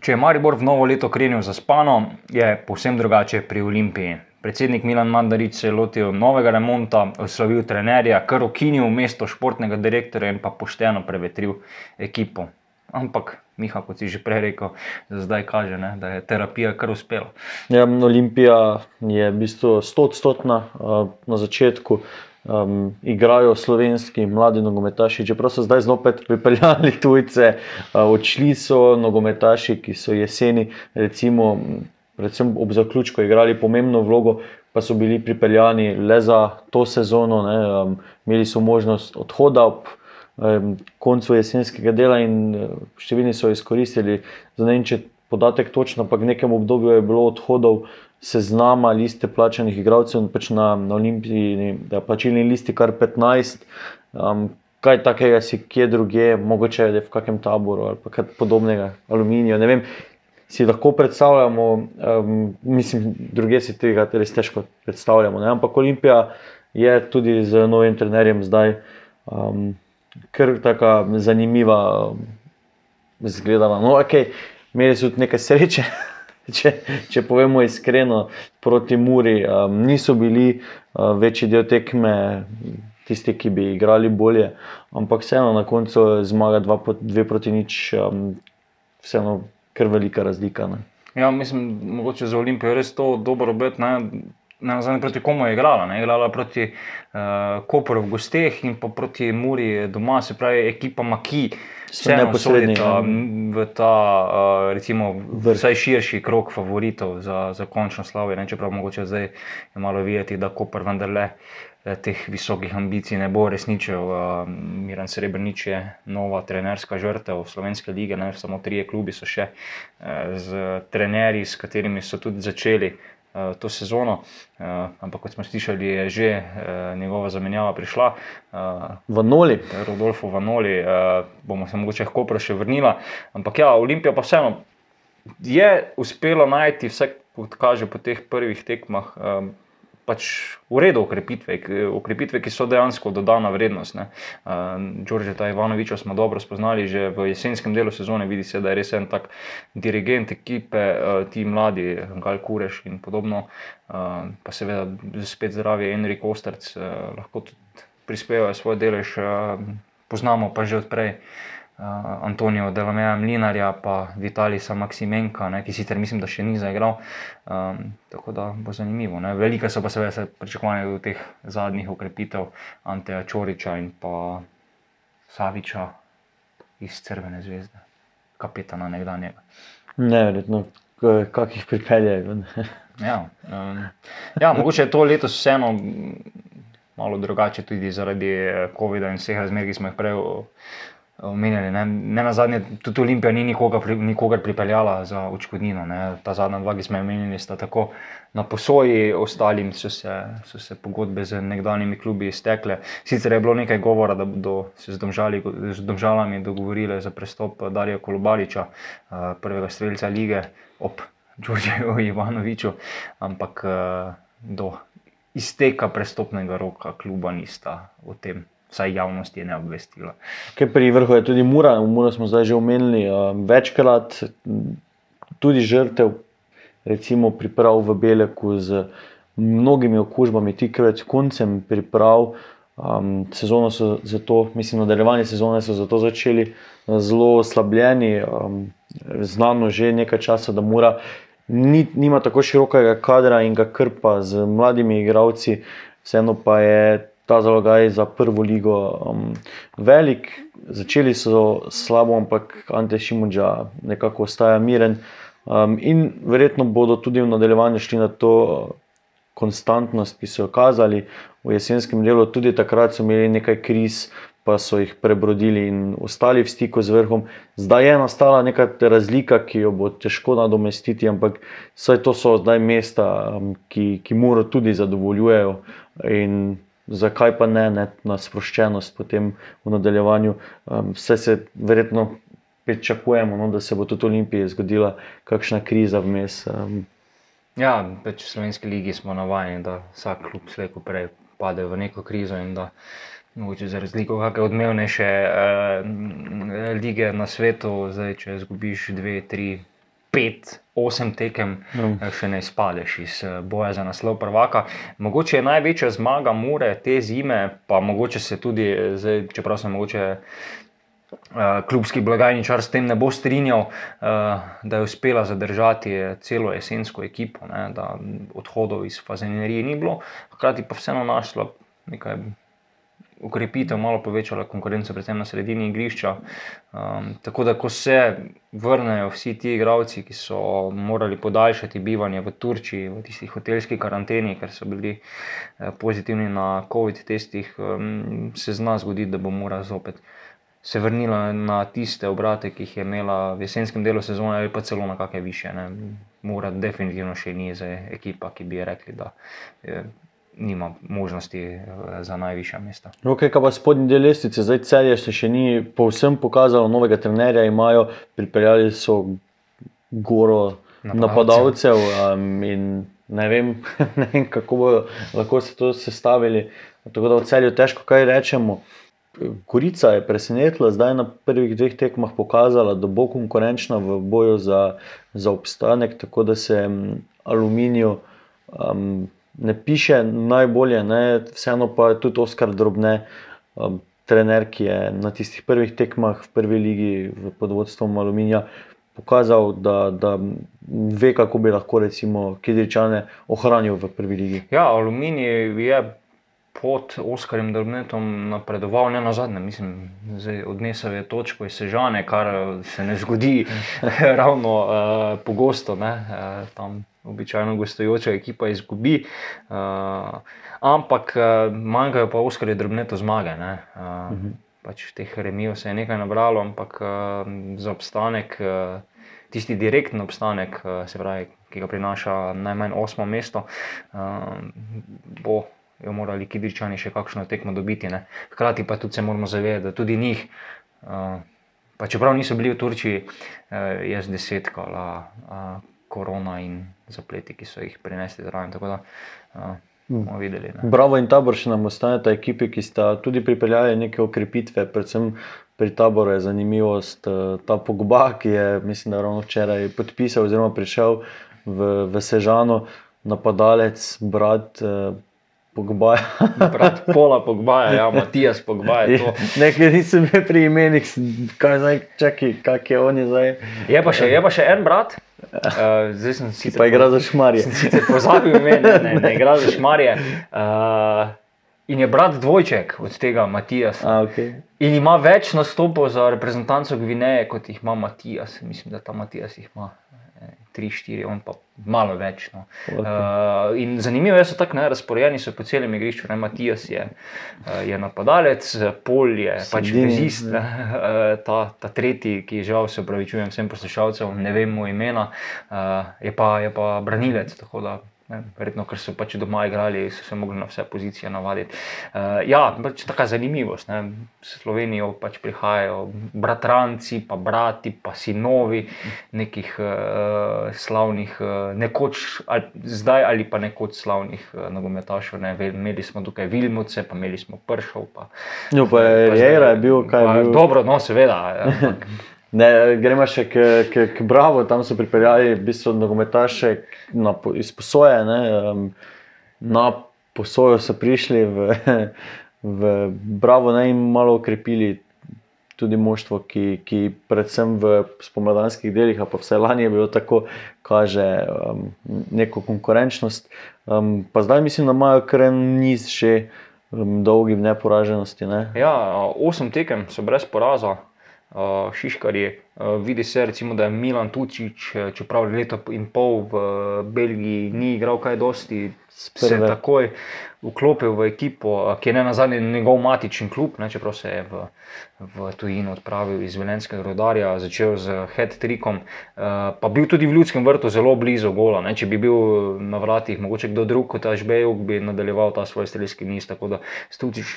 [SPEAKER 1] Če je Maribor v novo leto krenil za spano, je povsem drugače pri Olimpiji. Predsednik Milan Mandarič se je lotil novega remonta, oslovil trenerja, kar okinil mesto športnega direktorja in pa pošteno prevetril ekipo. Ampak, Miha, kot si že prej rekel, zdaj kaže, ne, da je terapija kar uspela.
[SPEAKER 7] Ja, Olimpija je v bistvu stotstotna uh, na začetku um, igrajo slovenski mladi nogometaši. Čeprav so zdaj zopet pripeljali tujce, uh, odšli so nogometaši, ki so jeseni, recimo, predvsem ob zaključku, igrali pomembno vlogo, pa so bili pripeljani le za to sezono, ne, um, imeli so možnost odhoda ob um, koncu jesenskega dela in uh, številni so izkoristili. Vem, če podatek točno, ampak v nekem obdobju je bilo odhodov seznama liste plačanih igralcev, pač na, na olimpijski, da plačilni listi kar 15. Um, kaj takega si kje druge, mogoče je v kakem taboru ali kaj podobnega, aluminija. Ne vem, si lahko predstavljamo, um, mislim, druge si tega res težko predstavljamo. Ne? Ampak Olimpija je tudi z novim trenerjem zdaj um, kar tako zanimiva. Um, Zgledala. No, okay. Imeli so tudi nekaj sreče, če, če povemo iskreno, proti Muri. Um, niso bili uh, večji del tekme, tisti, ki bi igrali bolje, ampak vseeno na koncu zmaga 2 proti nič, um, vseeno kar velika razlika. Ne.
[SPEAKER 1] Ja, mislim, mogoče za Olimpijo je res to dobro obet. Nazadnje proti komu je igrala, ne igrala proti uh, Koperu v gosteh in pa proti Muri doma, se pravi ekipa Maki. Vse neposredno ja. v ta, uh, recimo, vsaj širši krok favoritov za, za končno slavje. Ne, čeprav mogoče zdaj je malo videti, da Koper vendarle eh, teh visokih ambicij ne bo resničil. Uh, Miren Srebrenic je nova trenerska žrtev Slovenske lige, ne, samo trije klubi so še uh, z trenerji, s katerimi so tudi začeli. Eh, to sezono. Uh, ampak, kot smo slišali, je že uh, njegova zamenjava prišla.
[SPEAKER 7] V Noli.
[SPEAKER 1] Rodolfo v Noli, bomo se mogoče lahko še vrnili. Ampak ja, Olimpija pa vseeno je uspela najti, vse kot kaže po teh prvih tekmah. Pač v redu okrepitve, okrepitve, ki so dejansko dodana vrednost. Džoržeta uh, Ivanoviča smo dobro spoznali že v jesenskem delu sezone, vidi se, da je res en tak dirigent ekipe, uh, ti mladi, Gal Kureš in podobno, uh, pa seveda spet zdravi Enrik Osterc, uh, lahko tudi prispevajo svoj delež, uh, poznamo pa že odprej. Uh, Antonijo Delameja Mlinarja, pa Vitalisa Maksimenka, ne, ki sicer mislim, da še ni zaigral. Um, tako da bo zanimivo. Ne. Velike so pa seveda pričakovanja do teh zadnjih ukrepitev Anteja Čoriča in pa Saviča iz Crvene zvezde, kapetana nekdanjega.
[SPEAKER 7] Ne, verjetno, kak jih pripeljejo.
[SPEAKER 1] ja, um, ja, mogoče je to letos vseeno malo drugače, tudi zaradi COVID-a in vseh razmer, ki smo jih prej omenjali. Ne, ne na zadnje, tudi Olimpija ni nikogar, pri, nikogar pripeljala za odškodnino. Ne. Ta zadnja dva, ki smo omenili, sta tako na posoji, ostalim so se, so se pogodbe z nekdanjimi klubi iztekle. Sicer je bilo nekaj govora, da bodo se z, domžali, z domžalami dogovorili za prestop Darija Kolobariča, uh, prvega streljca lige ob Đorđeju Ivanoviču, ampak uh, do izteka prestopnega roka kluba nista o tem vsaj javnost je ne obvestila.
[SPEAKER 7] Kaj pri vrhu je tudi Mura, v Mura smo zdaj že omenili um, večkrat, tudi žrtev, recimo priprav v Beleku z mnogimi okužbami, tik pred koncem priprav. Um, sezono so zato, mislim, nadaljevanje sezone so zato začeli zelo oslabljeni. Um, znano že nekaj časa, da mora. Ni, nima tako širokega kadra in ga krpa z mladimi igravci, vseeno pa je ta zalogaj za prvo ligo um, velik. Začeli so slabo, ampak Ante Šimunča nekako ostaja miren. Um, in verjetno bodo tudi v nadaljevanju šli na to konstantnost, ki so jo kazali v jesenskem delu. Tudi takrat so imeli nekaj kriz, pa so jih prebrodili in ostali v stiku z vrhom. Zdaj je nastala neka razlika, ki jo bo težko nadomestiti, ampak vse to so zdaj mesta, um, ki, ki morajo tudi zadovoljujejo. In zakaj pa ne, ne na sproščenost potem v nadaljevanju. Vse se verjetno pričakujemo, no, da se bo tudi v Olimpiji zgodila kakšna kriza vmes. Um.
[SPEAKER 1] Ja, več v slovenski ligi smo navajeni, da vsak klub slejko prej pade v neko krizo in da. Mogoče za razliko od odmevnejše eh, lige na svetu, zdaj, če izgubiš dve, tri, pet, osem tekem, mm. še ne izpadeš iz eh, boja za naslov prvaka. Mogoče je največja zmaga Mure te zime, pa mogoče se tudi, eh, zdaj, čeprav sem mogoče. Uh, klubski blagajničar s tem ne bo strinjal, uh, da je uspela zadržati celo jesensko ekipo, ne, da odhodov iz Fazenerije ni bilo, hkrati pa vseeno našla nekaj ukrepitev malo povečala konkurenco, predvsem na sredini igrišča. Um, tako da, ko se vrnejo vsi ti igravci, ki so morali podaljšati bivanje v Turčiji, v tistih hotelskih karanteni, ker so bili eh, pozitivni na COVID testih, um, se zna zgoditi, da bo mora zopet. Se vrnila na tiste obrate, ki jih je imela v jesenskem delu sezone, ali pa celo na kakšne više. Ne. Mora definitivno še ni za ekipa, ki bi rekli, da je nima možnosti eh, za najvišja mesta.
[SPEAKER 7] Okay, kaj pa spodnji del lestvice, zdaj celje se še ni povsem pokazalo, novega trenerja imajo, pripeljali so goro napadalcev um, in ne vem, ne vem, kako bodo lahko se to sestavili. Tako da v celju težko kaj rečemo. Gorica je presenetila, zdaj na prvih dveh tekmah pokazala, da bo konkurenčna v boju za, za obstanek, tako da se um, aluminijo um, ne piše najbolje, ne? vseeno pa je tudi Oskar Drobne, um, trener, ki je na tistih prvih tekmah v prvi ligi pod vodstvom Aluminija pokazal, da, da ve, kako bi lahko recimo Kidričane ohranil v prvi ligi.
[SPEAKER 1] Ja, Aluminij je. Pod Oskarjem Drbnetom napredoval, ne na zadnje, mislim, da je odnesel je točko iz Sežane, kar se ne zgodi ravno uh, pogosto. Ne, uh, tam običajno gostujoča ekipa izgubi. Uh, ampak uh, manjkajo pa Oskarje Drbneto zmage. Uh, uh -huh. pač teh remijev se je nekaj nabralo, ampak uh, za obstanek, uh, tisti direktni obstanek, uh, se pravi, ki ga prinaša najmanj osmo mesto, uh, bo. Jo morali Kidričani še kakšno tekmo dobiti. Ne. Hkrati pa tudi se moramo zavedati, da tudi njih, uh, pa čeprav niso bili v Turčiji, uh, je z desetkala uh, korona in zapleti, ki so jih prinesli zraven. Tako da uh, bomo videli. Ne.
[SPEAKER 7] Bravo in tabor še nam ostaneta ekipi, ki sta tudi pripeljali neke okrepitve, predvsem. Pri taboru je zanimivost ta pogba, ki je, mislim, da ravno včeraj podpisal, oziroma prišel v, v Sežano, napadalec, brat. Pogbaja.
[SPEAKER 1] Brat Pola Pogbaja, ja, Matijas Pogbaja.
[SPEAKER 7] Nekaj nisem bil pri imenih, kaj zdaj, čakaj, kak je on zdaj.
[SPEAKER 1] Je pa še, je pa še en brat, Uh, zdaj sem si
[SPEAKER 7] pa igral za šmarje.
[SPEAKER 1] Sicer pozabil ime, ne, ne, ne igra za šmarje. Uh, in je brat dvojček od tega Matijas.
[SPEAKER 7] Okay.
[SPEAKER 1] In ima več nastopov za reprezentanco Gvineje, kot jih ima Matijas. Mislim, da ta Matijas jih ima 3-4, on pa malo več. No. Uh, in zanimivo je, da so tako razporejeni po celem igrišču. Ne, Matijas je, uh, je napadalec, Pol je pač vezist, uh, ta, ta tretji, ki žal se upravičujem vsem poslušalcem, ne vem mu imena, uh, je, pa, je pa branilec. Ne, verjetno, ker so pač doma igrali, so se mogli na vse pozicije navaditi. Uh, ja, pač taka zanimivost. Ne. V Slovenijo pač prihajajo bratranci, pa brati, pa sinovi nekih uh, slavnih, uh, nekoč, ali, zdaj ali pa nekoč slavnih uh, nogometašov. Ne. Imeli smo tukaj Vilmoce, pa imeli smo Pršov. Pa,
[SPEAKER 7] no, pa je Jera bil kaj.
[SPEAKER 1] Pa,
[SPEAKER 7] bil...
[SPEAKER 1] Dobro, no, seveda. Ja,
[SPEAKER 7] Ne, gremo še k, k, k Bravo, tam so pripeljali v bistvu nogometaše iz posoje. Ne, na posojo so prišli v, v Bravo ne, in malo okrepili tudi moštvo, ki, ki predvsem v spomladanskih delih, pa vse lani je bilo tako, kaže um, neko konkurenčnost. Um, pa zdaj mislim, da imajo kar niz še um, dolgi neporaženosti. Ne.
[SPEAKER 1] Ja, osem tekem so brez poraza uh, Šiškarji. Uh, vidi se, recimo, da je Milan Tučič, čeprav leto in pol v Belgiji ni igral kaj dosti, se je takoj vklopil v ekipo, ki je ne nazadnje njegov matični klub, ne, čeprav se je v, v tujino odpravil iz Velenskega rodarja, začel z head-trickom, uh, pa bil tudi v ljudskem vrtu zelo blizu gola. Ne, če bi bil na vratih, mogoče kdo drug kot Ažbejuk, bi nadaljeval ta svoj strelski niz. Tako da Stučič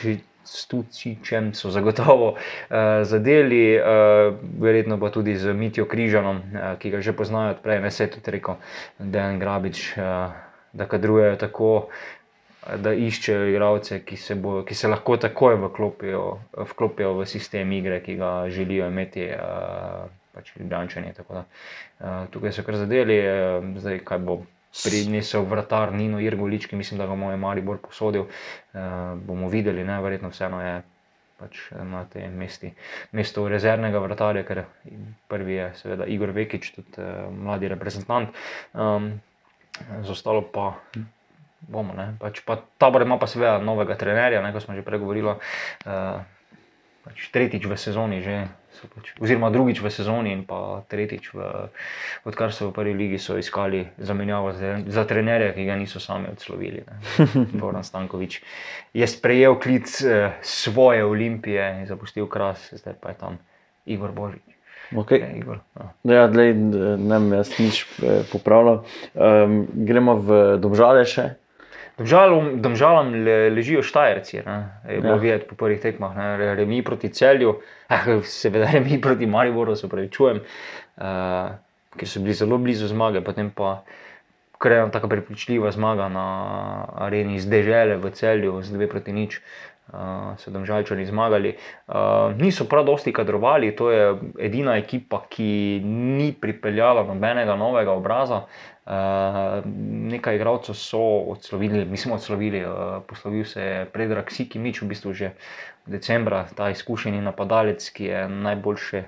[SPEAKER 1] s Tucičem so zagotovo uh, zadeli, uh, verjetno pa tudi z Mitijo Križanom, uh, ki ga že poznajo odprej, ne se tudi rekel, da je Grabič, uh, da kadrujejo tako. Da iščejo igralce, ki, ki se lahko takoj vklopijo, vklopijo v sistem igre, ki ga želijo imeti, pač Ljubljani. Uh, tukaj so kar zadeli, zdaj kaj bo prinesel vratar Nino Irgolič, ki mislim, da ga moj Maribor posodil. Uh, bomo videli, ne, verjetno vseeno je pač na tem mesti, mestu rezervnega vratarja, ker prvi je seveda Igor Vekič, tudi uh, mladi reprezentant. Um, Zostalo pa bomo, ne, pač pa tabor ima pa seveda novega trenerja, ne, kot smo že pregovorili. Uh, pač tretjič v sezoni, že, pač, oziroma drugič v sezoni, in pa tretjič, v, odkar so v prvi ligi iskali zamenjavo za, za trenerja, ki ga niso sami odslovili. Boran Stankovič je sprejel klic eh, svoje olimpije in zapustil kras, zdaj pa je tam Igor Božič.
[SPEAKER 7] Okay. Ja, Igor, no. ja, dlej, ne, ne, jaz nič eh, popravljam. Um, gremo v Domžale še.
[SPEAKER 1] Domžalom, domžalam le, ležijo štajerci, je bilo ja. videti po prvih tekmah, ne? remi proti celju, eh, seveda remi proti Mariboru, se pravi, čujem, uh, ker so bili zelo blizu zmage, potem pa ena tako prepričljiva zmaga na areni iz Dežele v celju z dve proti nič. Uh, so domžalčani zmagali. Uh, niso prav dosti kadrovali, to je edina ekipa, ki ni pripeljala nobenega novega obraza. Uh, nekaj igralcev so odslovili, mi smo odslovili, uh, poslovil se je Predrag Sikimič, v bistvu že decembra, ta izkušeni napadalec, ki je najboljše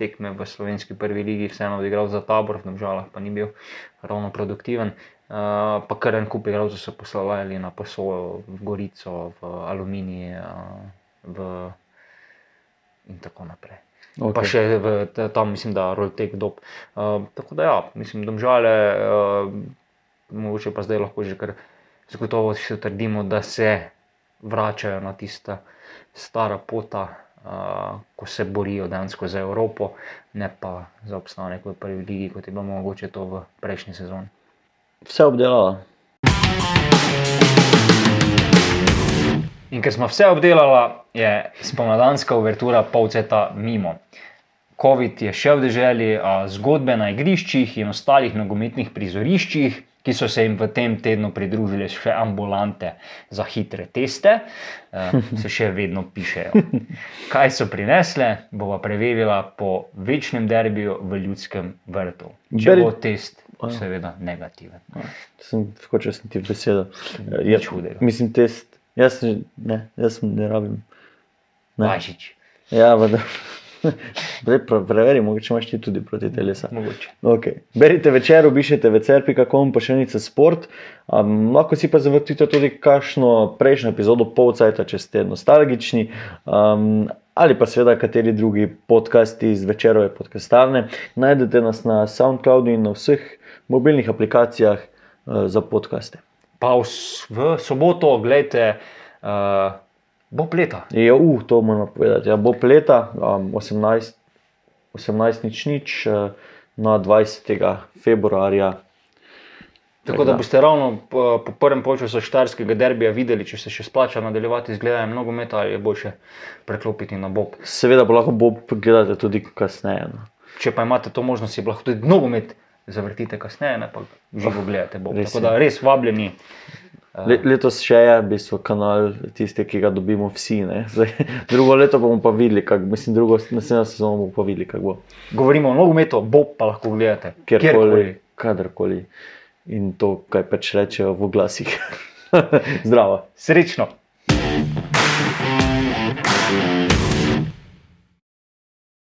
[SPEAKER 1] tekme v slovenski prvi ligi, vseeno odigral za tabor, v Domžalah pa ni bil ravno produktiven. Uh, pa kar en kup igralcev so poslovali na posojo v Gorico, v Aluminij uh, v... in tako naprej. Okay. Pa še v, tam, mislim, da je tek dob. Uh, tako da, ja, mislim, da žale, uh, mogoče pa zdaj lahko že kar zagotovo še trdimo, da se vračajo na tista stara pota, ko se borijo dejansko za Evropo, ne pa za obstanek v prvi ligi, kot je bilo mogoče to v prejšnji sezoni.
[SPEAKER 7] Vse obdelala.
[SPEAKER 1] In ker smo vse obdelali, je spomladanska uvertura polceta mimo. COVID je še v deželi, zgodbe na igriščih in ostalih nogometnih prizoriščih, ki so se jim v tem tednu pridružile še ambulante za hitre teste, se še vedno pišejo. Kaj so prinesle, bova preverila po večnem derbiju v ljudskem vrtu. Če bo test, seveda, negativen.
[SPEAKER 7] Sem, skočil sem ti besedo. Je čudno. Mislim, test. Jaz ne, jaz ne rabim.
[SPEAKER 1] Važič.
[SPEAKER 7] Ja, vada. Preveri, mogoče imaš ti tudi proti telesu. Okay. Berite večer, obišite večer.com, pošiljnice sport. Um, lahko si pa zavrtite tudi kakšno prejšnjo epizodo, polcajta, če ste nostalgični. Um, Ali pa seveda kateri drugi podcasti iz večerove podcastarne. Najdete nas na SoundCloudu in na vseh mobilnih aplikacijah uh, za podkaste.
[SPEAKER 1] Pa v, v soboto, gledajte, uh, bo pleta.
[SPEAKER 7] Je, uh, to moramo povedati. Ja, bo leta um, 18, 18 nič nič uh, na 20. februarja.
[SPEAKER 1] Tako da boste ravno po, po prvem polčasu štarskega derbija videli, če se še splača nadaljevati z gledanjem nogometa ali je boljše preklopiti na bob.
[SPEAKER 7] Seveda pa lahko bo gledate tudi kasneje. No.
[SPEAKER 1] Če pa imate to možnost, si lahko tudi nogomet zavrtite kasneje, ne pa živo gledate bob.
[SPEAKER 7] Res
[SPEAKER 1] Tako da res vabljeni.
[SPEAKER 7] Le, letos še je v bistvu kanal tisti, ki ga dobimo vsi. Zdaj, drugo leto bomo pa videli, kako mislim, drugo naslednjo sezono bomo pa videli, kako bo.
[SPEAKER 1] Govorimo o nogometu, bob pa lahko gledate.
[SPEAKER 7] Kjerkoli, kadarkoli. In to, kaj pač rečejo v glasih. Zdravo.
[SPEAKER 1] Srečno.